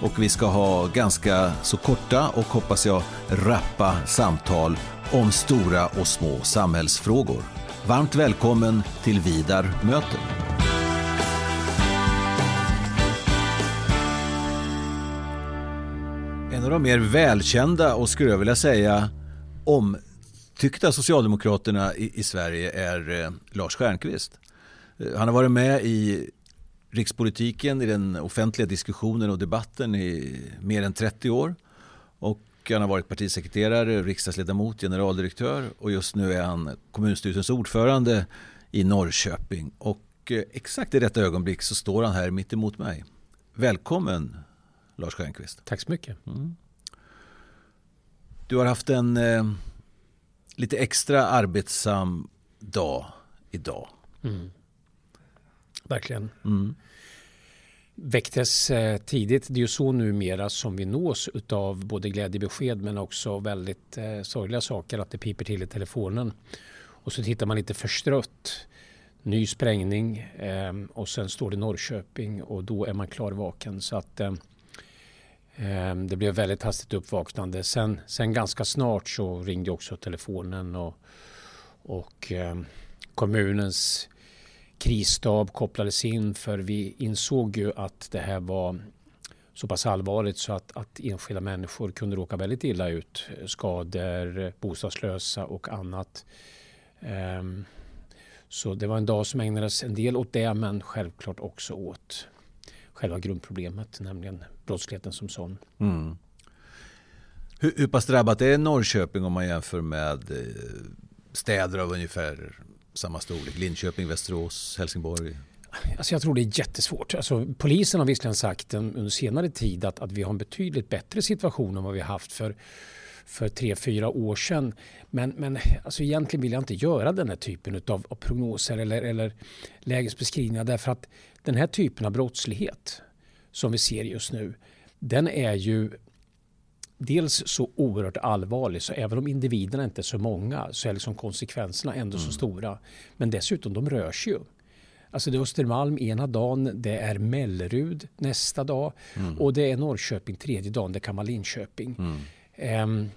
och vi ska ha ganska så korta och hoppas jag rappa samtal om stora och små samhällsfrågor. Varmt välkommen till Vidar möter. En av de mer välkända och skulle jag vilja säga omtyckta socialdemokraterna i, i Sverige är eh, Lars Stjernkvist. Eh, han har varit med i rikspolitiken, i den offentliga diskussionen och debatten i mer än 30 år. Och han har varit partisekreterare, riksdagsledamot, generaldirektör och just nu är han kommunstyrelsens ordförande i Norrköping. Och eh, exakt i detta ögonblick så står han här mitt emot mig. Välkommen Lars Stjernkvist. Tack så mycket. Mm. Du har haft en eh, lite extra arbetsam dag idag. Mm. Verkligen. Mm. Väcktes eh, tidigt. Det är ju så numera som vi nås av både glädjebesked men också väldigt eh, sorgliga saker. Att det piper till i telefonen. Och så tittar man lite förstrött. Ny sprängning eh, och sen står det Norrköping och då är man klarvaken. Så att det blev väldigt hastigt uppvaknande. Sen, sen ganska snart så ringde också telefonen och, och kommunens krisstab kopplades in för vi insåg ju att det här var så pass allvarligt så att, att enskilda människor kunde råka väldigt illa ut. Skador, bostadslösa och annat. Um, så det var en dag som ägnades en del åt det men självklart också åt själva grundproblemet, nämligen brottsligheten som sån. Mm. Hur, hur pass drabbat är Norrköping om man jämför med eh, städer av ungefär samma storlek? Linköping, Västerås, Helsingborg? Alltså jag tror det är jättesvårt. Alltså, polisen har visserligen sagt under senare tid att, att vi har en betydligt bättre situation än vad vi haft för, för tre, fyra år sedan. Men, men alltså egentligen vill jag inte göra den här typen av, av prognoser eller, eller lägesbeskrivningar därför att den här typen av brottslighet som vi ser just nu den är ju dels så oerhört allvarlig så även om individerna inte är så många så är liksom konsekvenserna ändå mm. så stora. Men dessutom, de rör sig ju. Alltså det är Östermalm ena dagen, det är Mellerud nästa dag mm. och det är Norrköping tredje dagen, det kan vara Linköping. Mm. Um,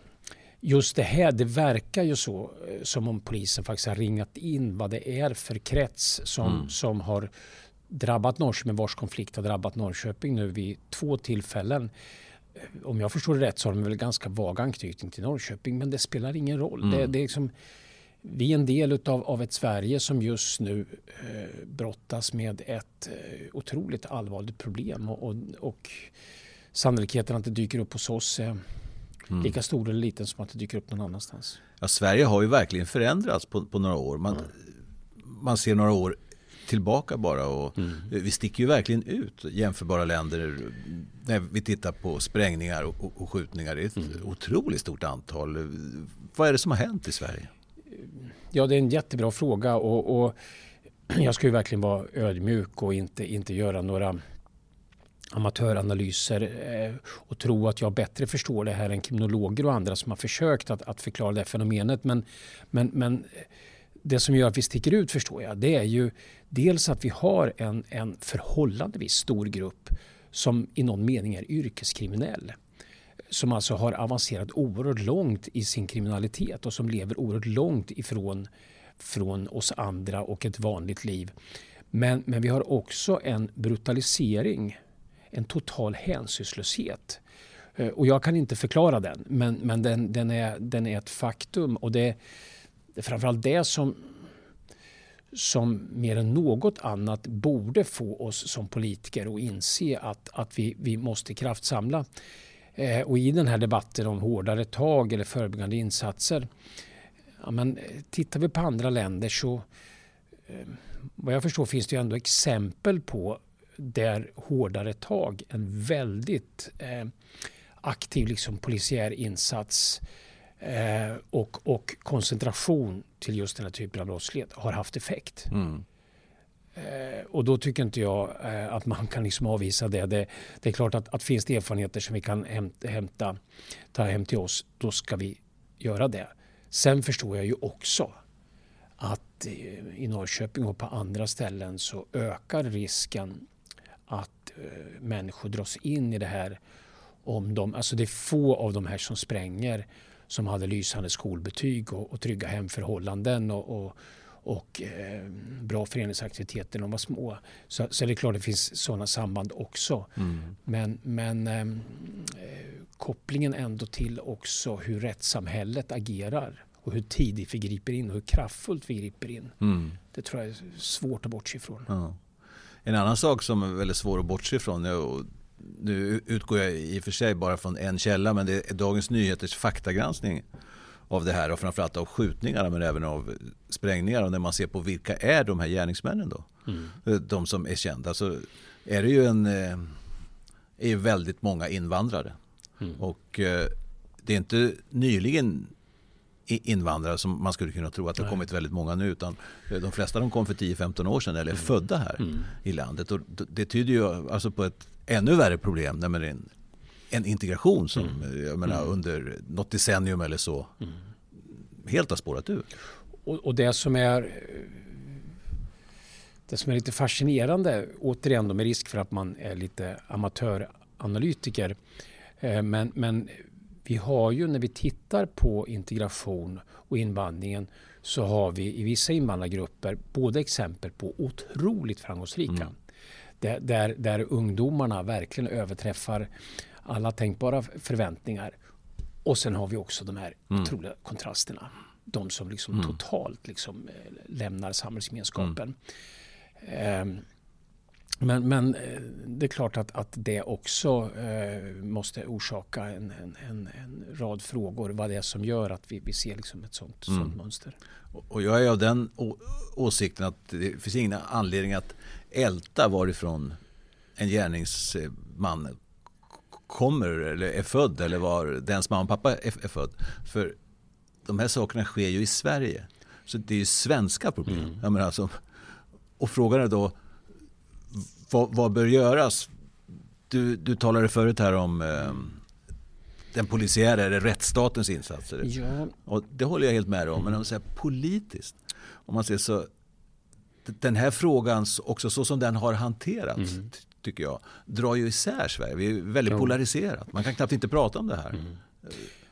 just det här, det verkar ju så eh, som om polisen faktiskt har ringat in vad det är för krets som, mm. som har drabbat Norrköping, vars konflikt har drabbat Norrköping nu vid två tillfällen om jag förstår det rätt så har de väl ganska vag anknytning till Norrköping men det spelar ingen roll. Mm. Det, det, är liksom, vi är en del utav, av ett Sverige som just nu eh, brottas med ett eh, otroligt allvarligt problem och, och, och sannolikheten att det dyker upp hos oss är mm. lika stor eller liten som att det dyker upp någon annanstans. Ja, Sverige har ju verkligen förändrats på, på några år. Man, mm. man ser några år tillbaka bara. Och mm. Vi sticker ju verkligen ut jämförbara länder när vi tittar på sprängningar och, och skjutningar. Det är ett mm. otroligt stort antal. Vad är det som har hänt i Sverige? Ja, det är en jättebra fråga. och, och jag ska ju verkligen vara ödmjuk och inte, inte göra några amatöranalyser eh, och tro att jag bättre förstår det här än kriminologer och andra som har försökt att, att förklara det här fenomenet. Men, men, men det som gör att vi sticker ut förstår jag, det är ju dels att vi har en, en förhållandevis stor grupp som i någon mening är yrkeskriminell. Som alltså har avancerat oerhört långt i sin kriminalitet och som lever oerhört långt ifrån från oss andra och ett vanligt liv. Men, men vi har också en brutalisering, en total hänsynslöshet. Eh, och jag kan inte förklara den, men, men den, den, är, den är ett faktum. Och det, det är framförallt det som, som mer än något annat borde få oss som politiker att inse att, att vi, vi måste kraftsamla. Eh, och i den här debatten om hårdare tag eller förebyggande insatser. Ja, men, eh, tittar vi på andra länder så eh, vad jag förstår finns det ju ändå exempel på där hårdare tag, en väldigt eh, aktiv liksom polisiär insats eh, och, och koncentration till just den här typen av brottslighet har haft effekt. Mm. Eh, och då tycker inte jag eh, att man kan liksom avvisa det. det. det. är klart att, att finns det erfarenheter som vi kan hämta, hämta, ta hem till oss, då ska vi göra det. Sen förstår jag ju också att i Norrköping och på andra ställen så ökar risken att eh, människor dras in i det här om de, alltså det är få av de här som spränger som hade lysande skolbetyg och, och trygga hemförhållanden och, och, och eh, bra föreningsaktiviteter när de var små. Så, så det är klart det finns sådana samband också. Mm. Men, men eh, kopplingen ändå till också hur rättssamhället agerar och hur tidigt vi griper in och hur kraftfullt vi griper in. Mm. Det tror jag är svårt att bortse ifrån. Ja. En annan sak som är väldigt svår att bortse ifrån och nu utgår jag i och för sig bara från en källa men det är Dagens Nyheters faktagranskning av det här och framförallt av skjutningarna men även av sprängningar och när man ser på vilka är de här gärningsmännen då? Mm. De som är kända så är det ju en eh, är väldigt många invandrare mm. och eh, det är inte nyligen invandrare som man skulle kunna tro att det har kommit väldigt många nu. Utan de flesta de kom för 10-15 år sedan eller är mm. födda här mm. i landet. Och det tyder ju alltså på ett ännu värre problem. Nämligen en integration som mm. jag menar, mm. under något decennium eller så mm. helt har spårat ur. Och, och, det som är det som är lite fascinerande, återigen då med risk för att man är lite amatöranalytiker, eh, men, men vi har ju när vi tittar på integration och invandringen så har vi i vissa invandrargrupper både exempel på otroligt framgångsrika mm. där, där, där ungdomarna verkligen överträffar alla tänkbara förväntningar. Och sen har vi också de här mm. otroliga kontrasterna. De som liksom mm. totalt liksom eh, lämnar samhällsgemenskapen. Mm. Men, men eh, det är klart att, att det också eh, måste orsaka en, en, en, en, rad frågor. Vad det är som gör att vi, vi ser liksom ett sånt, mm. sånt mönster. Och jag är av den åsikten att det finns ingen anledning att älta varifrån en gärningsman kommer eller är född eller var dens mamma och pappa är, är född. För de här sakerna sker ju i Sverige. Så det är ju svenska problem. Mm. Jag menar alltså, och frågan är då vad, vad bör göras? Du, du talade förut här om eh, den polisiära eller rättsstatens insatser. Ja. Och det håller jag helt med om. Men om man säger politiskt. Om man ser så. Den här frågan, också så som den har hanterats, mm. tycker jag, drar ju isär Sverige. Vi är väldigt ja. polariserat. Man kan knappt inte prata om det här. Mm.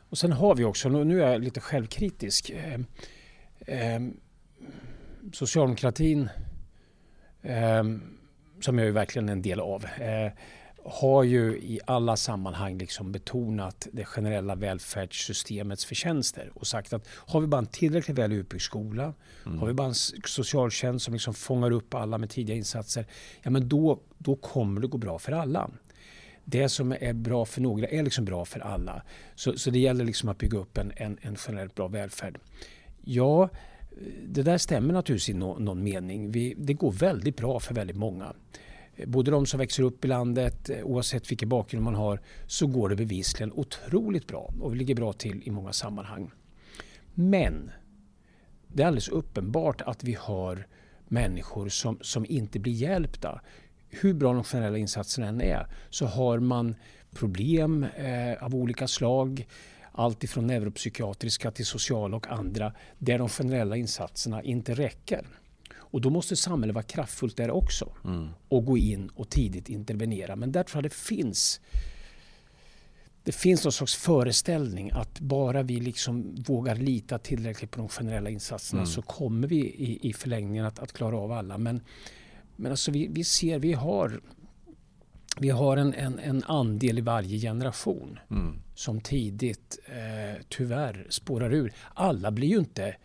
Och sen har vi också, nu är jag lite självkritisk. Eh, eh, socialdemokratin eh, som jag är verkligen en del av, eh, har ju i alla sammanhang liksom betonat det generella välfärdssystemets förtjänster och sagt att har vi bara en tillräckligt väl utbyggd skola, mm. har vi bara en socialtjänst som liksom fångar upp alla med tidiga insatser, ja men då, då kommer det gå bra för alla. Det som är bra för några är liksom bra för alla. Så, så det gäller liksom att bygga upp en, en, en generellt bra välfärd. Ja, det där stämmer naturligtvis i no, någon mening. Vi, det går väldigt bra för väldigt många. Både de som växer upp i landet, eh, oavsett vilken bakgrund man har, så går det bevisligen otroligt bra och vi ligger bra till i många sammanhang. Men det är alldeles uppenbart att vi har människor som, som inte blir hjälpta. Hur bra de generella insatserna än är så har man problem eh, av olika slag allt ifrån neuropsykiatriska till sociala och andra, där de generella insatserna inte räcker. Och då måste samhället vara kraftfullt där också mm. och gå in och tidigt intervenera. Men där tror jag det finns det finns någon slags föreställning att bara vi liksom vågar lita tillräckligt på de generella insatserna mm. så kommer vi i, i förlängningen att, att, klara av alla. Men, men alltså vi, vi ser, vi har vi har en, en, en andel i varje generation mm. som tidigt eh, tyvärr spårar ur. Alla blir ju inte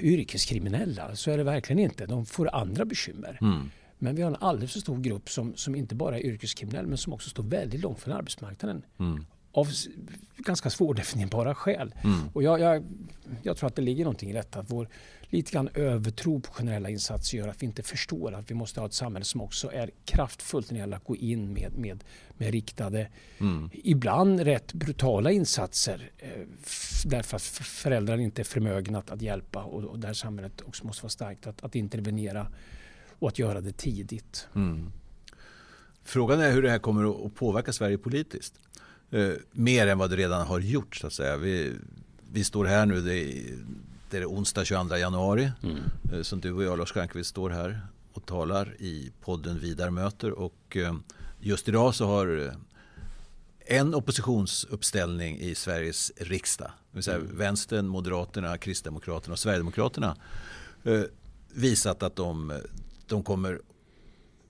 yrkeskriminella, så är det verkligen inte. De får andra bekymmer. Mm. Men vi har en alldeles för stor grupp som, som inte bara är yrkeskriminell men som också står väldigt långt från arbetsmarknaden. Mm. Av ganska svårdefinierbara skäl. Mm. Och jag, jag, jag, tror att det ligger någonting i detta. Att vår lite grann övertro på generella insatser gör att vi inte förstår att vi måste ha ett samhälle som också är kraftfullt när det gäller att gå in med, med, med riktade, mm. ibland rätt brutala insatser eh, därför att föräldrar inte är förmögna att, att hjälpa och, och, där samhället också måste vara starkt att, att intervenera och att göra det tidigt. Mm. Frågan är hur det här kommer att påverka Sverige politiskt. Eh, mer än vad det redan har gjort så att säga. Vi, vi står här nu, det är, det är onsdag 22 januari mm. eh, som du och jag Lars Stjernkvist står här och talar i podden Vidar möter och eh, just idag så har en oppositionsuppställning i Sveriges riksdag, det vill säga mm. Vänstern, Moderaterna, Kristdemokraterna och Sverigedemokraterna visat att de, de kommer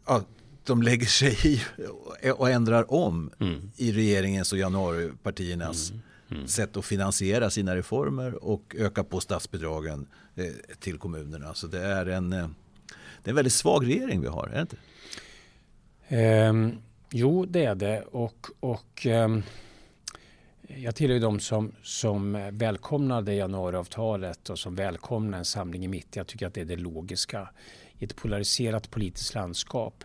ja, de lägger sig i och ändrar om mm. i regeringens och januaripartiernas mm. Mm. sätt att finansiera sina reformer och öka på statsbidragen eh, till kommunerna. Så det är en, eh, det är en väldigt svag regering vi har, är det inte? Um, jo, det är det. Och, och um, jag tillhör de som, som välkomnade januariavtalet och som välkomnar en samling i mitt. Jag tycker att det är det logiska i ett polariserat politiskt landskap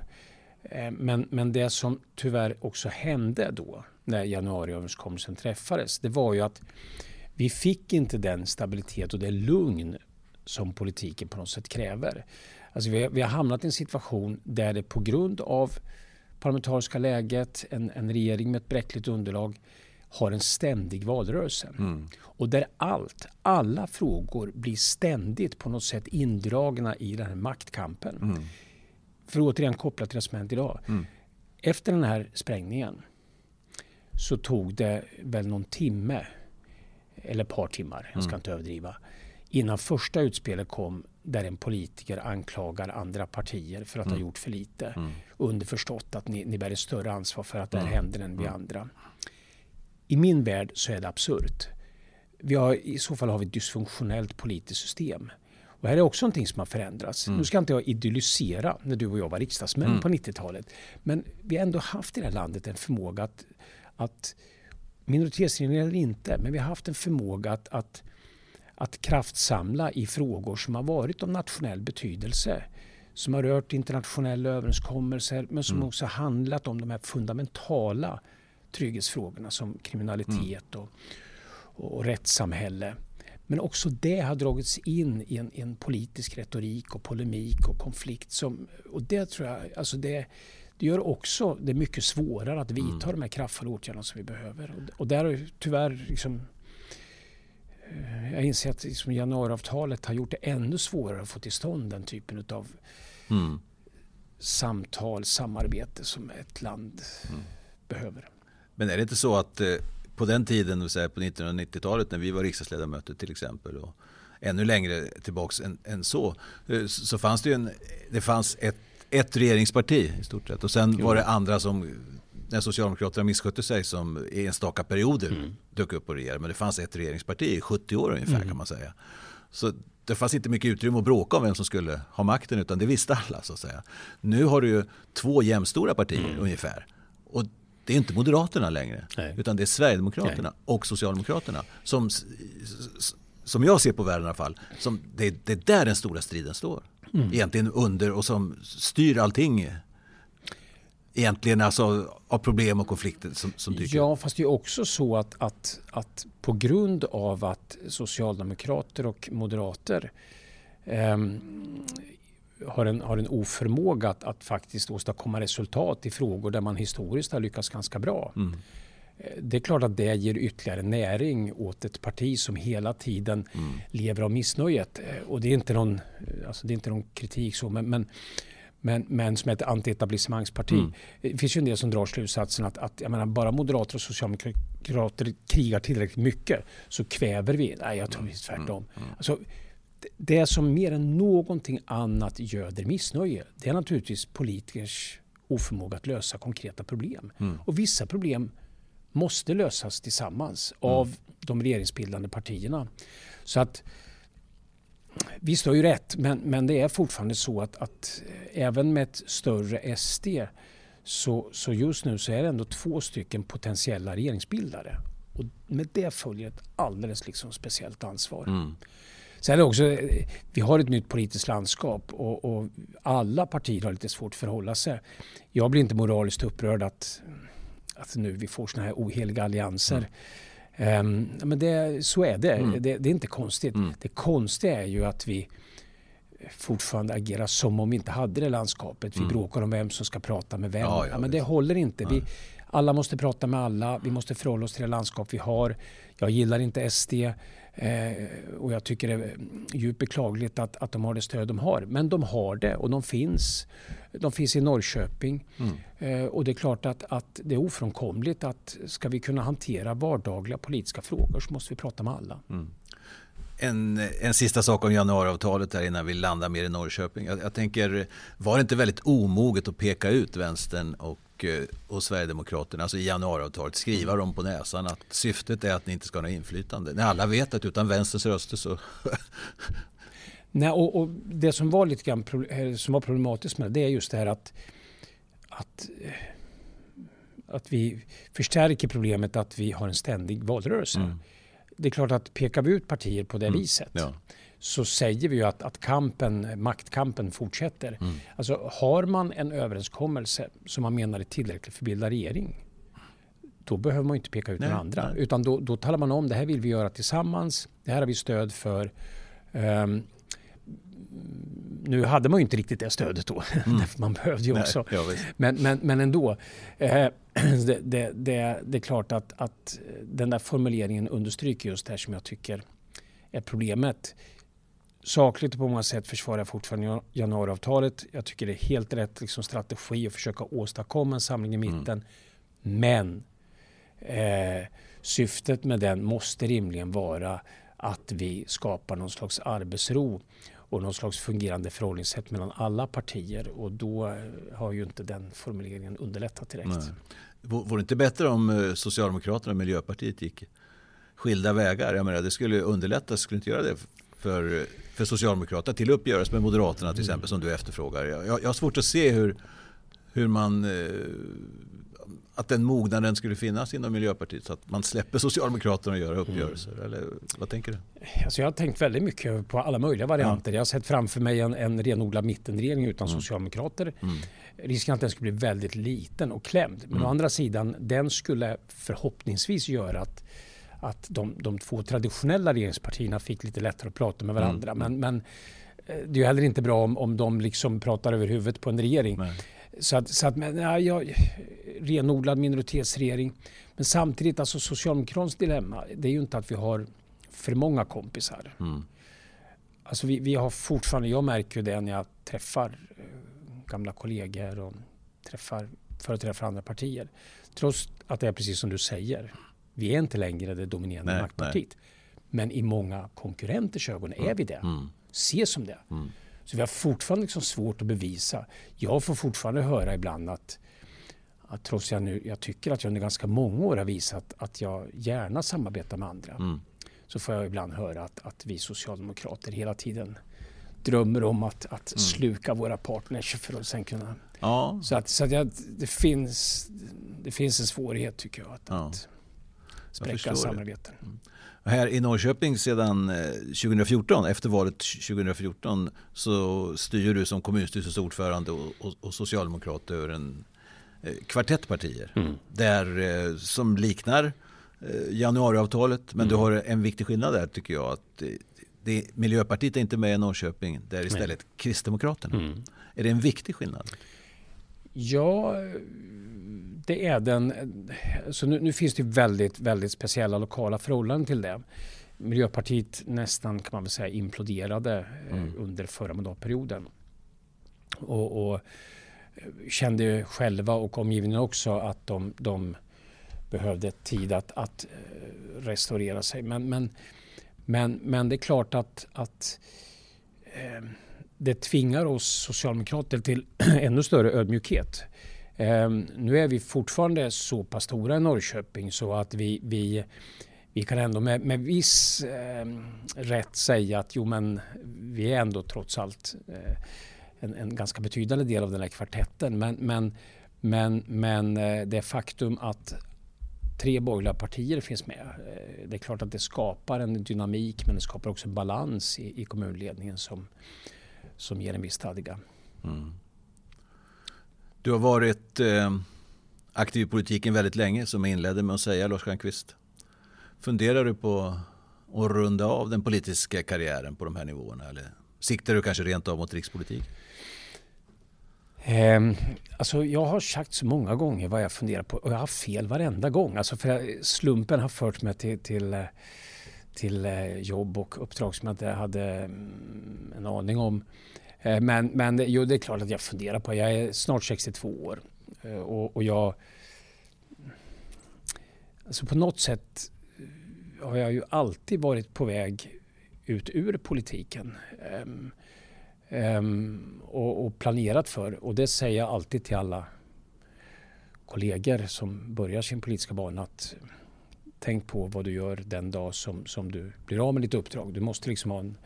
men, men det som tyvärr också hände då när januariöverenskommelsen träffades, det var ju att vi fick inte den stabilitet och det lugn som politiken på något sätt kräver. Alltså vi, vi har hamnat i en situation där det på grund av parlamentariska läget, en, en regering med ett bräckligt underlag, har en ständig valrörelse. Mm. Och där allt, alla frågor blir ständigt på något sätt indragna i den här maktkampen. Mm. För att återigen koppla till det som hänt idag. Mm. Efter den här sprängningen så tog det väl någon timme eller ett par timmar, jag ska mm. inte överdriva, innan första utspelet kom där en politiker anklagar andra partier för att mm. ha gjort för lite. Mm. Underförstått att ni, ni bär ett större ansvar för att det här mm. händer än vi mm. andra. I min värld så är det absurt. Vi har, I så fall har vi ett dysfunktionellt politiskt system. Och här är också någonting som har förändrats. Mm. Nu ska inte jag idyllisera när du och jag var riksdagsmän mm. på 90-talet. Men vi har ändå haft i det här landet en förmåga att, att minoritetsregering eller inte, men vi har haft en förmåga att, att, att kraftsamla i frågor som har varit av nationell betydelse. Som har rört internationella överenskommelser men som mm. också handlat om de här fundamentala trygghetsfrågorna som kriminalitet mm. och, och, och rättssamhälle. Men också det har dragits in i en, en, politisk retorik och polemik och konflikt. Som, och det tror jag, alltså det, det gör också det mycket svårare att vidta mm. de här kraftfulla åtgärderna som vi behöver. Och, och där har tyvärr liksom, eh, jag inser att liksom januariavtalet har gjort det ännu svårare att få till stånd den typen av mm. samtal, samarbete som ett land mm. behöver. Men är det inte så att eh, på den tiden, på 1990-talet när vi var riksdagsledamöter till exempel och ännu längre tillbaks än, än så, eh, så fanns det en, det fanns ett, ett regeringsparti i stort sett och sen var det andra som när Socialdemokraterna misskötte sig som i enstaka perioder mm. dök upp och regerade. Men det fanns ett regeringsparti i 70 år ungefär mm. kan man säga. Så det fanns inte mycket utrymme att bråka om vem som skulle ha makten utan det visste alla så att säga. Nu har du ju två jämstora partier mm. ungefär. Och det är inte Moderaterna längre. Nej. Utan det är Sverigedemokraterna Nej. och Socialdemokraterna. Som, som jag ser på världen i alla fall. Som det, det är där den stora striden står. Mm. Egentligen under och som styr allting. Egentligen alltså av problem och konflikter som, som dyker Ja, fast det är också så att, att, att på grund av att socialdemokrater och moderater um, har en, har en oförmåga att, att faktiskt åstadkomma resultat i frågor där man historiskt har lyckats ganska bra. Mm. Eh, det är klart att det ger ytterligare näring åt ett parti som hela tiden mm. lever av missnöjet. Eh, och det är inte någon, alltså det är inte någon kritik så, men, men men, men som ett antietablissemangsparti. Mm. Det finns ju en del som drar slutsatsen att, att menar, bara moderater och socialdemokrater krigar tillräckligt mycket så kväver vi. Nej, jag tror är tvärtom. Mm. Mm. Alltså, det som mer än någonting annat göder missnöje det är naturligtvis politikers oförmåga att lösa konkreta problem. Mm. Och vissa problem måste lösas tillsammans mm. av de regeringsbildande partierna. Så att Visst har ju rätt, men, men det är fortfarande så att, att även med ett större SD Så, så just nu så är det ändå två stycken potentiella regeringsbildare. Och med det följer ett alldeles liksom speciellt ansvar. Mm. Sen också, vi har ett nytt politiskt landskap och, och, alla partier har lite svårt att förhålla sig. Jag blir inte moraliskt upprörd att, att nu vi får såna här oheliga allianser. Mm. Um, men det, så är det. Mm. det. det. är inte konstigt. Mm. Det konstiga är ju att vi fortfarande agerar som om vi inte hade det landskapet. Vi mm. bråkar om vem som ska prata med vem. Ja, ja, men det håller inte. Vi, alla måste prata med alla. Vi måste förhålla oss till det landskap vi har. Jag gillar inte SD. Eh, och jag tycker det är djupt beklagligt att, att de har det stöd de har. Men de har det och de finns. De finns i Norrköping. Mm. Eh, och det är klart att, att det är ofrånkomligt att ska vi kunna hantera vardagliga politiska frågor så måste vi prata med alla. Mm. En, en sista sak om januariavtalet här innan vi landar mer i Norrköping. Jag, jag tänker, var det inte väldigt omoget att peka ut vänstern och och, eh, och Sverigedemokraterna, alltså i januariavtalet, skriva dem på näsan att syftet är att ni inte ska ha något inflytande. När alla vet att utan vänsterns röster så... Nej, och, och, det som var lite grann, eh, som var problematiskt med det, det är just det här att, att, eh, att vi förstärker problemet att vi har en ständig valrörelse. Mm. Det är klart att pekar vi ut partier på det mm. viset ja så säger vi ju att, att kampen, maktkampen fortsätter. Mm. Alltså, har man en överenskommelse som man menar är tillräcklig för att bilda regering då behöver man inte peka ut nej, några andra. Nej. Utan då, då talar man om det här vill vi göra tillsammans. Det här har vi stöd för. Um, nu hade man ju inte riktigt det stödet då, mm. därför man behövde ju också. Nej, men, men, men ändå, eh, det, det, det, det, är klart att, att den där formuleringen understryker just det här som jag tycker är problemet sakligt och på många sätt försvarar jag fortfarande januariavtalet. Jag tycker det är helt rätt liksom, strategi att försöka åstadkomma en samling i mitten. Mm. Men eh, syftet med den måste rimligen vara att vi skapar någon slags arbetsro och någon slags fungerande förhållningssätt mellan alla partier och då eh, har ju inte den formuleringen underlättat direkt. Nej. Vore det inte bättre om eh, Socialdemokraterna och Miljöpartiet gick skilda vägar? Jag menar, det skulle underlätta, skulle inte göra det för, för Socialdemokraterna till uppgörelse med Moderaterna till exempel som du efterfrågar. Jag, jag har svårt att se hur, hur man eh, att den mognaden skulle finnas inom Miljöpartiet så att man släpper Socialdemokraterna och gör uppgörelser? Mm. Eller vad tänker du? Alltså jag har tänkt väldigt mycket på alla möjliga varianter. Ja. Jag har sett framför mig en, en renodlad mittenregering utan mm. Socialdemokrater. Mm. Risken att den skulle bli väldigt liten och klämd. Men mm. å andra sidan, den skulle förhoppningsvis göra att att de, de två traditionella regeringspartierna fick lite lättare att prata med varandra. Mm. Men, men eh, det är ju heller inte bra om, om de liksom pratar över huvudet på en regering. Nej. Så att, så att men, ja, jag, renodlad minoritetsregering. Men samtidigt, alltså Socialdemokraternas dilemma, det är ju inte att vi har för många kompisar. Mm. Alltså vi, vi har fortfarande, jag märker ju det när jag träffar eh, gamla kollegor och träffar företrädare för andra partier. Trots att det är precis som du säger. Vi är inte längre det dominerande nej, maktpartiet. Nej. Men i många konkurrenters ögon är vi det. Mm. Ses som det. Mm. Så vi har fortfarande liksom svårt att bevisa. Jag får fortfarande höra ibland att, att trots jag nu, jag tycker att jag under ganska många år har visat att jag gärna samarbetar med andra. Mm. Så får jag ibland höra att, att vi socialdemokrater hela tiden drömmer om att, att mm. sluka våra partners för att sen kunna... Ja. Så, att, så att jag, det, finns, det finns en svårighet tycker jag. Att, ja. att spräcka samarbeten. Mm. Här i Norrköping sedan 2014, eh, efter valet 2014, så styr du som kommunstyrelsens ordförande och, och, och socialdemokrat över en eh, kvartett partier. Mm. Där, eh, som liknar januariavtalet, men mm. du har en viktig skillnad där tycker jag. att det, Miljöpartiet är inte med i Norrköping, det är istället Nej. Kristdemokraterna. Mm. Är det en viktig skillnad? Ja, det är den. Så nu, nu, finns det väldigt, väldigt speciella lokala förhållanden till det. Miljöpartiet nästan kan man väl säga imploderade eh, mm. under förra mandatperioden. Och, och, kände själva och omgivningen också att de, de behövde tid att, att eh, restaurera sig. Men, men, men, men det är klart att, att eh, det tvingar oss socialdemokrater till ännu större ödmjukhet. Ehm, nu är vi fortfarande så pass stora i Norrköping så att vi, vi, vi kan ändå med, med viss ehm, rätt säga att jo men vi är ändå trots allt eh, en, en, ganska betydande del av den här kvartetten. Men, men Men, men eh, det faktum att tre borgerliga partier finns med. Eh, det är klart att det skapar en dynamik men det skapar också en balans i, i kommunledningen som, som ger en viss stadga. Mm. Du har varit eh, aktiv i politiken väldigt länge som jag inledde med att säga Lars Stjernkvist. Funderar du på att runda av den politiska karriären på de här nivåerna eller siktar du kanske rent av mot rikspolitik? Eh, alltså jag har sagt så många gånger vad jag funderar på och jag har fel varenda gång. Alltså för slumpen har fört mig till, till, eh, till eh, jobb och uppdrag som jag inte hade mm, en aning om. Eh, men, men jo, det är klart att jag funderar på Jag är snart 62 år eh, och, och jag... Alltså på något sätt har jag ju alltid varit på väg ut ur politiken. Um, um, och, och, planerat för. Och det säger jag alltid till alla kollegor som börjar sin politiska bana. Att tänk på vad du gör den dag som, som du blir av med ditt uppdrag. Du måste liksom ha en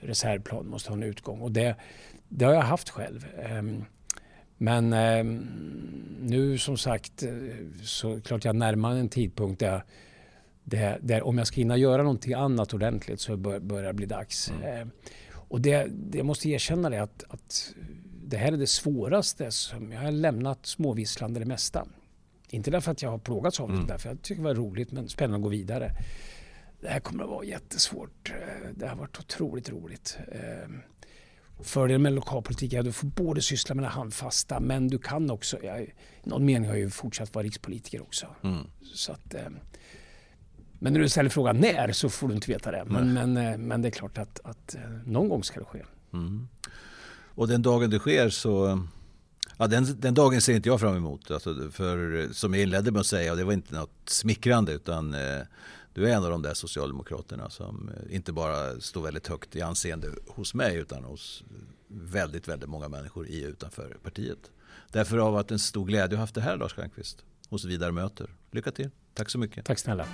reservplan, måste ha en utgång. Och det, det har jag haft själv. Um, men nu som sagt så klart jag närmar en tidpunkt där det, där om jag ska hinna göra någonting annat ordentligt så bör, börjar det bli dags. Mm. Eh, och det, det, jag måste erkänna det att, att det här är det svåraste. Som jag har lämnat småvisslande det mesta. Inte därför att jag har plågats av det, mm. därför jag tycker det var roligt men spännande att gå vidare. Det här kommer att vara jättesvårt. Eh, det har varit otroligt roligt. Eh, fördelen med lokalpolitik är att du får både syssla med det handfasta men du kan också, jag, i någon mening har jag ju fortsatt vara rikspolitiker också. Mm. Så att, men när du ställer frågan när så får du inte veta det. Men, men, eh, men det är klart att, att eh, någon gång ska det ske. Mm. Och den dagen det sker så Ja, den, den dagen ser inte jag fram emot. Alltså, för som jag inledde med att säga, och det var inte något smickrande utan eh, du är en av de där socialdemokraterna som eh, inte bara står väldigt högt i anseende hos mig utan hos väldigt, väldigt många människor i och utanför partiet. Därför har det varit en stor glädje att ha haft det här Lars Stjernkvist hos Vidar Möter. Lycka till. Tack så mycket. Tack snälla.